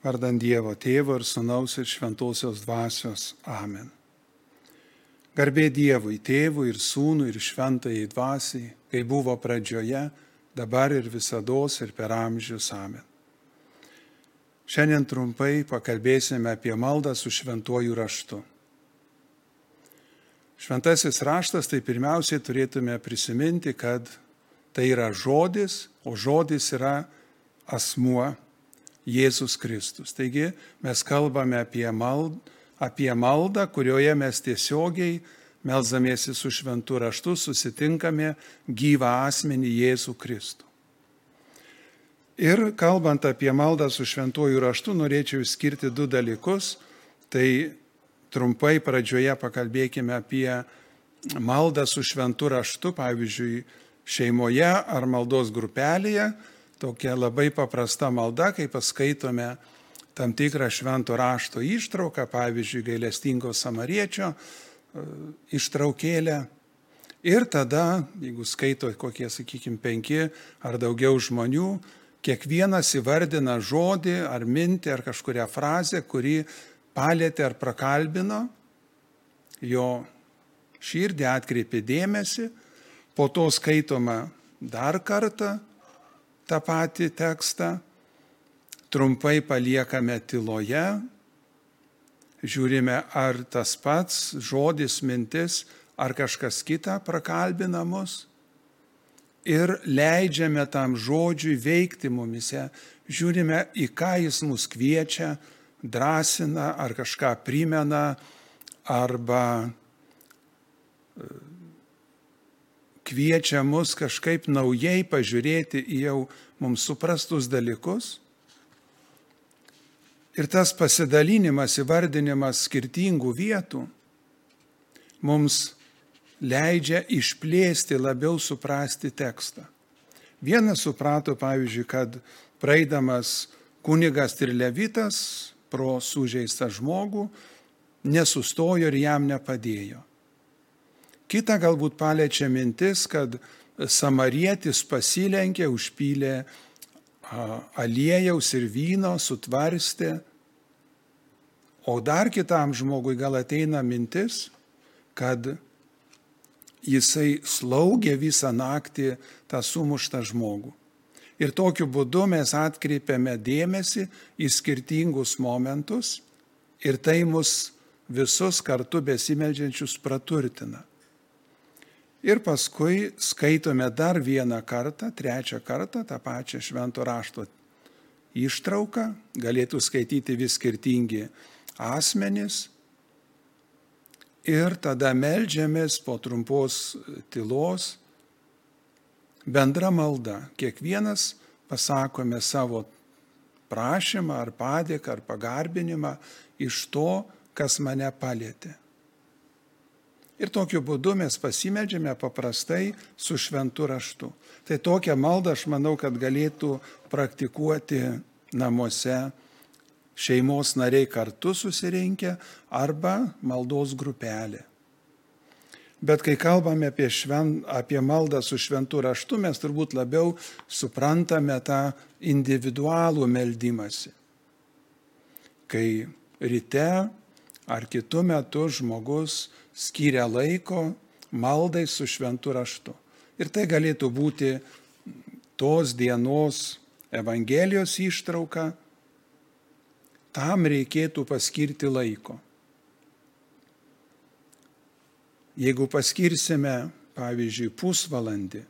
Vardant Dievo Tėvo ir Sūnaus ir Šventosios Dvasios. Amen. Garbė Dievui, Tėvui ir Sūnui ir Šventajai Dvasiai, kai buvo pradžioje, dabar ir visada ir per amžius. Amen. Šiandien trumpai pakalbėsime apie maldą su šventuoju raštu. Šventasis raštas tai pirmiausiai turėtume prisiminti, kad tai yra žodis, o žodis yra asmuo Jėzus Kristus. Taigi mes kalbame apie maldą, apie maldą kurioje mes tiesiogiai melzamiesi su šventu raštu susitinkame gyvą asmenį Jėzų Kristų. Ir kalbant apie maldą su šventuoju raštu, norėčiau išskirti du dalykus. Tai trumpai pradžioje pakalbėkime apie maldą su šventu raštu, pavyzdžiui, šeimoje ar maldos grupelėje tokia labai paprasta malda, kai paskaitome tam tikrą švento rašto ištrauką, pavyzdžiui, gailestingo samariečio e, ištraukėlę. Ir tada, jeigu skaito kokie, sakykime, penki ar daugiau žmonių, kiekvienas įvardina žodį ar mintį ar kažkuria frazę, kuri palėtė ar prakalbino jo širdį, atkreipė dėmesį, po to skaitoma dar kartą tą patį tekstą, trumpai paliekame tyloje, žiūrime, ar tas pats žodis, mintis, ar kažkas kita prakalbina mus. Ir leidžiame tam žodžiui veikti mumise, žiūrime, į ką jis mus kviečia, drąsina ar kažką primena arba kviečia mus kažkaip naujai pažiūrėti į jau mums suprastus dalykus. Ir tas pasidalinimas, įvardinimas skirtingų vietų mums leidžia išplėsti, labiau suprasti tekstą. Vienas suprato, pavyzdžiui, kad praeidamas kunigas ir levitas pro sužeistą žmogų nesustojo ir jam nepadėjo. Kita galbūt paliečia mintis, kad samarietis pasilenkė, užpylė aliejaus ir vyno, sutvarstė. O dar kitam žmogui gal ateina mintis, kad jisai slaugė visą naktį tą sumuštą žmogų. Ir tokiu būdu mes atkreipiame dėmesį į skirtingus momentus ir tai mus visus kartu besimeldžiančius praturtina. Ir paskui skaitome dar vieną kartą, trečią kartą tą pačią švento rašto ištrauką, galėtų skaityti vis skirtingi asmenys. Ir tada melžiamės po trumpos tylos bendra malda. Kiekvienas pasakome savo prašymą ar padėką ar pagarbinimą iš to, kas mane palėtė. Ir tokiu būdu mes pasimeldžiame paprastai su šventu raštu. Tai tokią maldą aš manau, kad galėtų praktikuoti namuose šeimos nariai kartu susirinkę arba maldos grupelė. Bet kai kalbame apie, šven, apie maldą su šventu raštu, mes turbūt labiau suprantame tą individualų meldimąsi. Kai ryte ar kitu metu žmogus skiria laiko maldai su šventu raštu. Ir tai galėtų būti tos dienos Evangelijos ištrauka, tam reikėtų paskirti laiko. Jeigu paskirsime, pavyzdžiui, pusvalandį,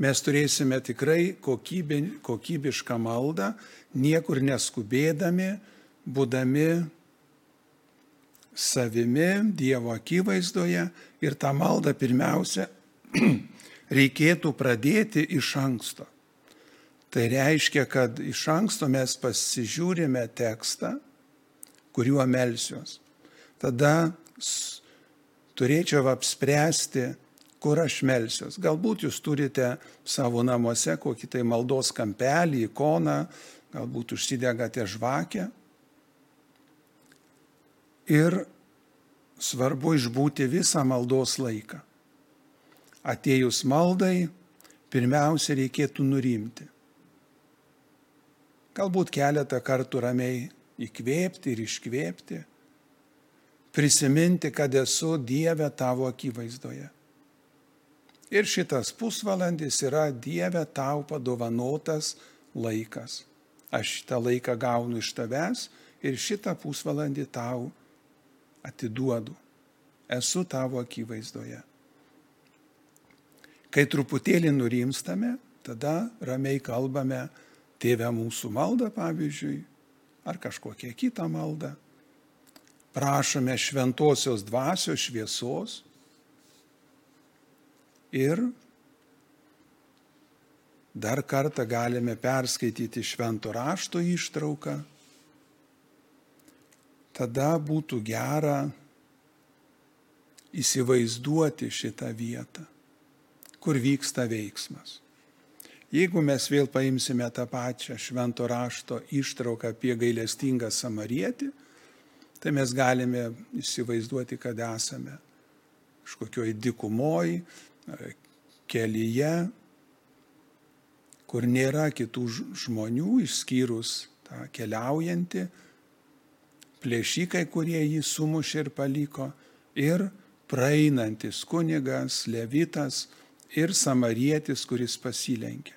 mes turėsime tikrai kokybišką maldą, niekur neskubėdami, būdami savimi, Dievo akivaizdoje ir tą maldą pirmiausia reikėtų pradėti iš anksto. Tai reiškia, kad iš anksto mes pasižiūrime tekstą, kuriuo melsiuos. Tada turėčiau apspręsti, kur aš melsiuos. Galbūt jūs turite savo namuose kokį tai maldos kampelį, ikoną, galbūt užsidegate žvakę ir svarbu išbūti visą maldos laiką. Atėjus maldai, pirmiausia reikėtų nurimti. galbūt keletą kartų ramiai įkvėpti ir iškvėpti, prisiminti, kad esu Dieve tavo akivaizdoje. Ir šitas pusvalandis yra Dieve tau padovanotas laikas. Aš šitą laiką gaunu iš tavęs ir šitą pusvalandį tau atiduodu. Esu tavo akivaizdoje. Kai truputėlį nurimstame, tada ramiai kalbame Tėvę mūsų maldą, pavyzdžiui, ar kažkokią kitą maldą. Prašome šventosios dvasios šviesos ir dar kartą galime perskaityti švento rašto ištrauką. Tada būtų gera įsivaizduoti šitą vietą, kur vyksta veiksmas. Jeigu mes vėl paimsime tą pačią švento rašto ištrauką apie gailestingą samarietį, tai mes galime įsivaizduoti, kad esame kažkokioj dikumoj, kelyje, kur nėra kitų žmonių išskyrus tą keliaujantį, plėšikai, kurie jį sumušė ir paliko, ir praeinantis kunigas, levitas ir samarietis, kuris pasilenkė.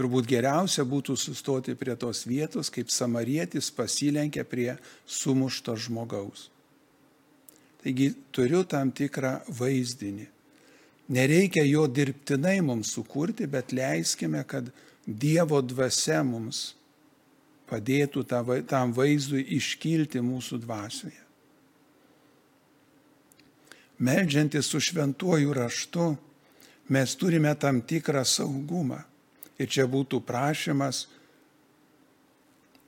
Turbūt geriausia būtų sustoti prie tos vietos, kaip samarietis pasilenkia prie sumušto žmogaus. Taigi turiu tam tikrą vaizdinį. Nereikia jo dirbtinai mums sukurti, bet leiskime, kad Dievo dvasia mums padėtų tam vaizdui iškilti mūsų dvasioje meldžiantis su šventuoju raštu, mes turime tam tikrą saugumą. Ir čia būtų prašymas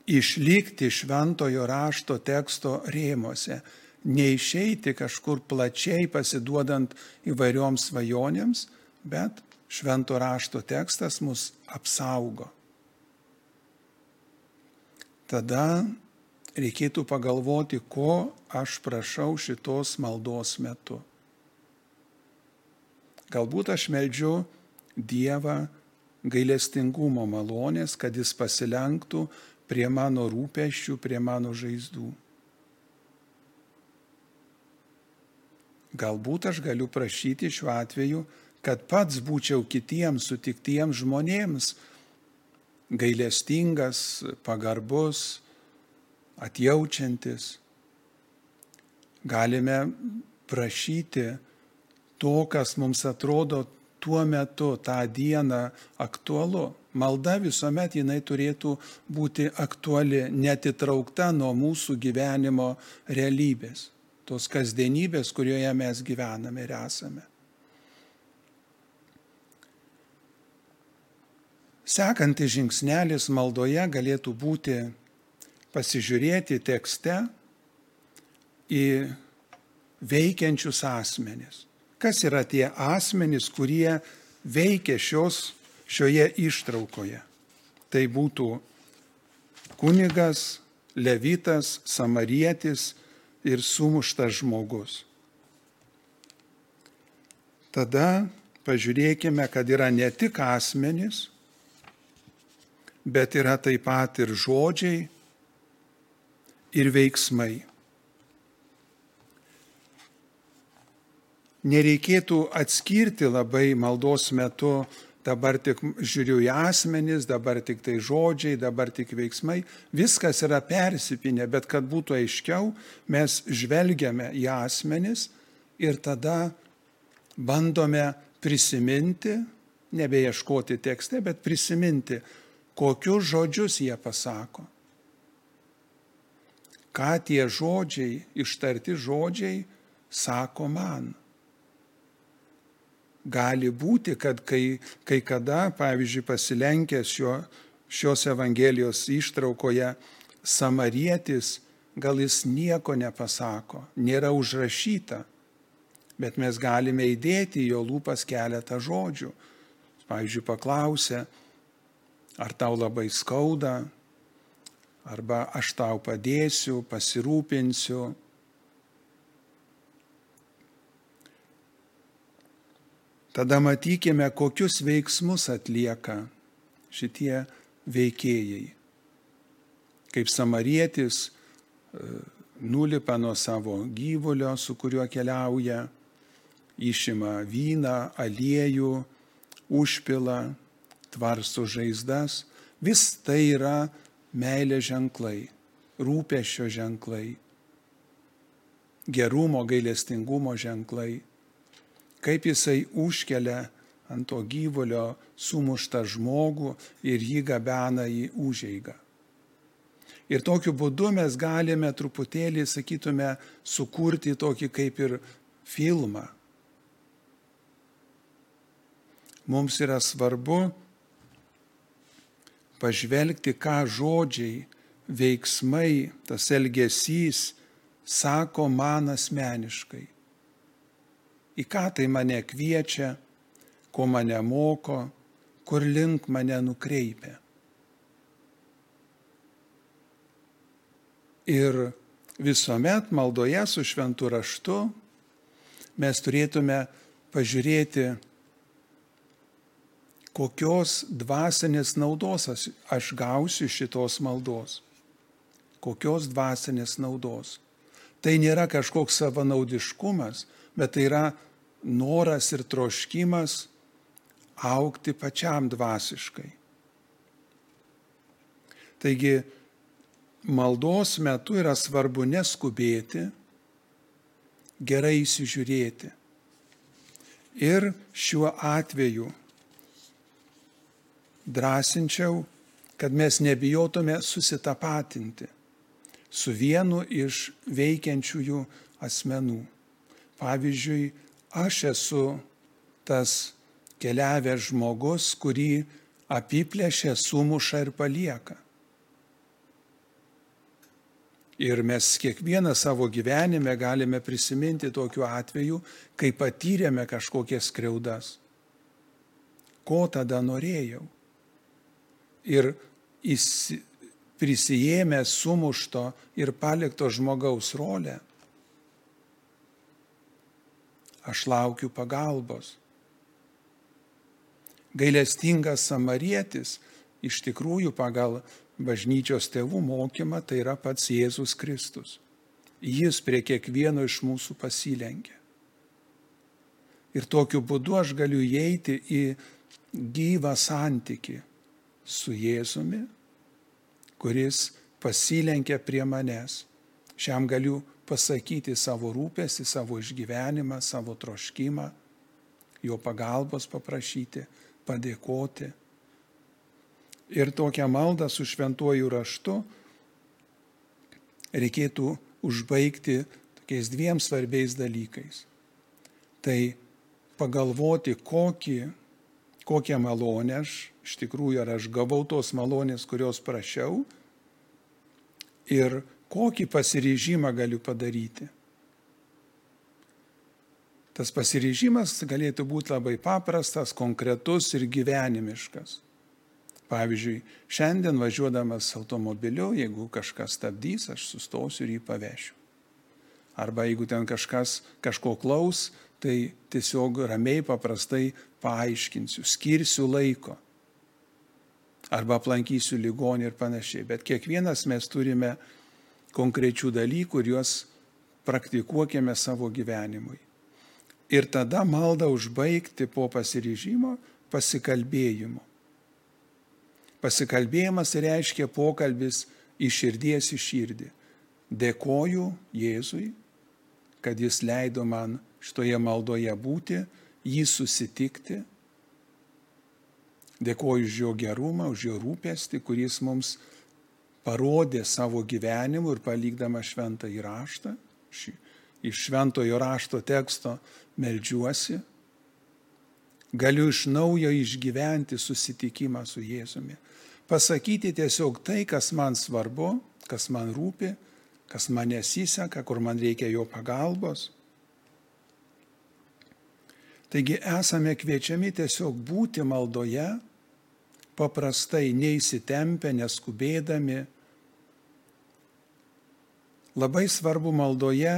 išlikti šventojo rašto teksto rėmose, neišeiti kažkur plačiai pasiduodant įvairioms svajonėms, bet švento rašto tekstas mus apsaugo. Tada reikėtų pagalvoti, ko aš prašau šitos maldos metu. Galbūt aš meldžiu Dievą gailestingumo malonės, kad jis pasilenktų prie mano rūpeščių, prie mano žaizdų. Galbūt aš galiu prašyti šiuo atveju, kad pats būčiau kitiems sutiktiems žmonėms gailestingas, pagarbus, atjaučiantis. Galime prašyti to, kas mums atrodo tuo metu, tą dieną aktualu. Malda visuomet jinai turėtų būti aktuali, netitraukta nuo mūsų gyvenimo realybės, tos kasdienybės, kurioje mes gyvename ir esame. Sekantis žingsnelis maldoje galėtų būti pasižiūrėti tekste į veikiančius asmenis. Kas yra tie asmenys, kurie veikia šios, šioje ištraukoje? Tai būtų kunigas, levitas, samarietis ir sumuštas žmogus. Tada pažiūrėkime, kad yra ne tik asmenys, bet yra taip pat ir žodžiai, ir veiksmai. Nereikėtų atskirti labai maldos metu, dabar tik žiūriu į asmenis, dabar tik tai žodžiai, dabar tik veiksmai. Viskas yra persipinę, bet kad būtų aiškiau, mes žvelgiame į asmenis ir tada bandome prisiminti, nebeieškoti tekste, bet prisiminti, kokius žodžius jie pasako ką tie žodžiai, ištarti žodžiai sako man. Gali būti, kad kai, kai kada, pavyzdžiui, pasilenkęs šio, šios Evangelijos ištraukoje, samarietis, gal jis nieko nepasako, nėra užrašyta, bet mes galime įdėti jo lūpas keletą žodžių. Pavyzdžiui, paklausė, ar tau labai skauda, arba aš tau padėsiu, pasirūpinsiu. Tada matykime, kokius veiksmus atlieka šitie veikėjai. Kaip samarietis e, nulipa nuo savo gyvulio, su kuriuo keliauja, išima vyną, aliejų, užpila, tvarsto žaizdas. Vis tai yra meilės ženklai, rūpešio ženklai, gerumo, gailestingumo ženklai. Kaip jisai užkelia ant to gyvulio sumuštą žmogų ir jį gabena į užeigą. Ir tokiu būdu mes galime truputėlį, sakytume, sukurti tokį kaip ir filmą. Mums yra svarbu pažvelgti, ką žodžiai, veiksmai, tas elgesys sako man asmeniškai. Į ką tai mane kviečia, ko mane moko, kur link mane nukreipia. Ir visuomet maldoje su šventu raštu mes turėtume pažiūrėti, kokios dvasinės naudos aš gausiu šitos maldos. Kokios dvasinės naudos. Tai nėra kažkoks savanaudiškumas, bet tai yra noras ir troškimas aukti pačiam dvasiškai. Taigi maldos metu yra svarbu neskubėti, gerai įsižiūrėti. Ir šiuo atveju drąsinčiau, kad mes nebijotume susitapatinti su vienu iš veikiančiųjų asmenų. Pavyzdžiui, aš esu tas keliavęs žmogus, kurį apiplėšė, sumuša ir palieka. Ir mes kiekvieną savo gyvenime galime prisiminti tokiu atveju, kai patyrėme kažkokias skriaudas. Ko tada norėjau? Ir prisijėmę sumušto ir palikto žmogaus rolę, aš laukiu pagalbos. Gailestingas samarietis iš tikrųjų pagal bažnyčios tėvų mokymą tai yra pats Jėzus Kristus. Jis prie kiekvieno iš mūsų pasilenkia. Ir tokiu būdu aš galiu įeiti į gyvą santyki su Jėzumi, kuris pasilenkia prie manęs. Šiam galiu pasakyti savo rūpestį, savo išgyvenimą, savo troškimą, jo pagalbos paprašyti, padėkoti. Ir tokią maldą su šventuoju raštu reikėtų užbaigti tokiais dviem svarbiais dalykais. Tai pagalvoti, kokį kokią malonę aš iš tikrųjų, ar aš gavau tos malonės, kurios prašiau ir kokį pasiryžimą galiu padaryti. Tas pasiryžimas galėtų būti labai paprastas, konkretus ir gyvenimiškas. Pavyzdžiui, šiandien važiuodamas automobiliu, jeigu kažkas stabdys, aš sustosiu ir jį pavešiu. Arba jeigu ten kažkas kažko klaus, tai tiesiog ramiai paprastai paaiškinsiu, skirsiu laiko. Arba aplankysiu ligonį ir panašiai. Bet kiekvienas mes turime konkrečių dalykų ir juos praktikuokime savo gyvenimui. Ir tada maldą užbaigti po pasiryžimo pasikalbėjimu. Pasikalbėjimas reiškia pokalbis iš širdies į širdį. Dėkoju Jėzui, kad jis leido man šitoje maldoje būti, jį susitikti. Dėkoju už jo gerumą, už jo rūpestį, kuris mums parodė savo gyvenimu ir palikdama šventą įraštą. Iš šventojo rašto teksto melžiuosi. Galiu iš naujo išgyventi susitikimą su Jėzumi. Pasakyti tiesiog tai, kas man svarbu, kas man rūpi, kas man nesiseka, kur man reikia jo pagalbos. Taigi esame kviečiami tiesiog būti maldoje, paprastai neįsitempę, neskubėdami. Labai svarbu maldoje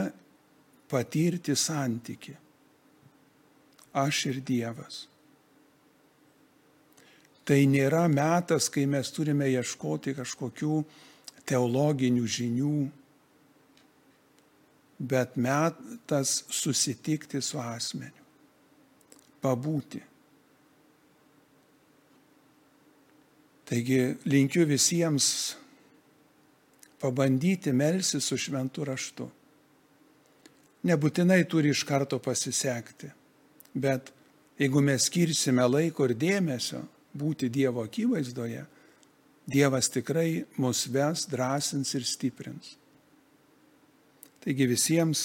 patirti santyki. Aš ir Dievas. Tai nėra metas, kai mes turime ieškoti kažkokių teologinių žinių, bet metas susitikti su asmeniu, pabūti. Taigi linkiu visiems pabandyti melsi su šventu raštu. Nebūtinai turi iš karto pasisekti, bet jeigu mes skirsime laiko ir dėmesio būti Dievo akivaizdoje, Dievas tikrai mus ves, drąsins ir stiprins. Taigi visiems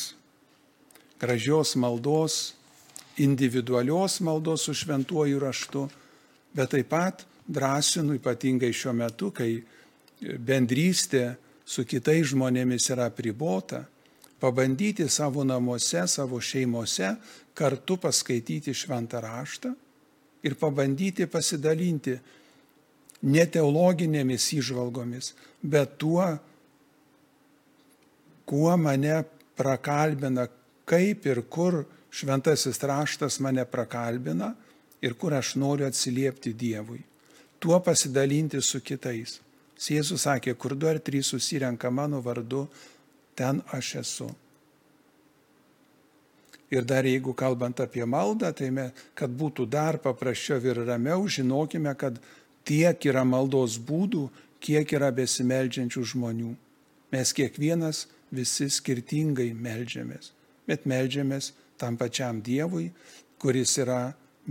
gražios maldos, individualios maldos su šventuoju raštu, bet taip pat drąsinu ypatingai šiuo metu, kai bendrystė su kitais žmonėmis yra pribota, pabandyti savo namuose, savo šeimose kartu paskaityti šventą raštą ir pabandyti pasidalinti ne teologinėmis įžvalgomis, bet tuo, kuo mane prakalbina, kaip ir kur šventasis raštas mane prakalbina ir kur aš noriu atsiliepti Dievui. Tuo pasidalinti su kitais. Jėzus sakė, kur du ar trys susirenka mano vardu, ten aš esu. Ir dar jeigu kalbant apie maldą, tai me, kad būtų dar paprasčiau ir ramiau, žinokime, kad tiek yra maldos būdų, kiek yra besimeldžiančių žmonių. Mes kiekvienas visi skirtingai melžiamės, bet melžiamės tam pačiam Dievui, kuris yra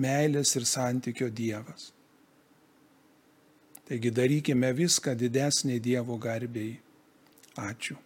meilės ir santykio Dievas. Taigi darykime viską didesniai Dievo garbiai. Ačiū.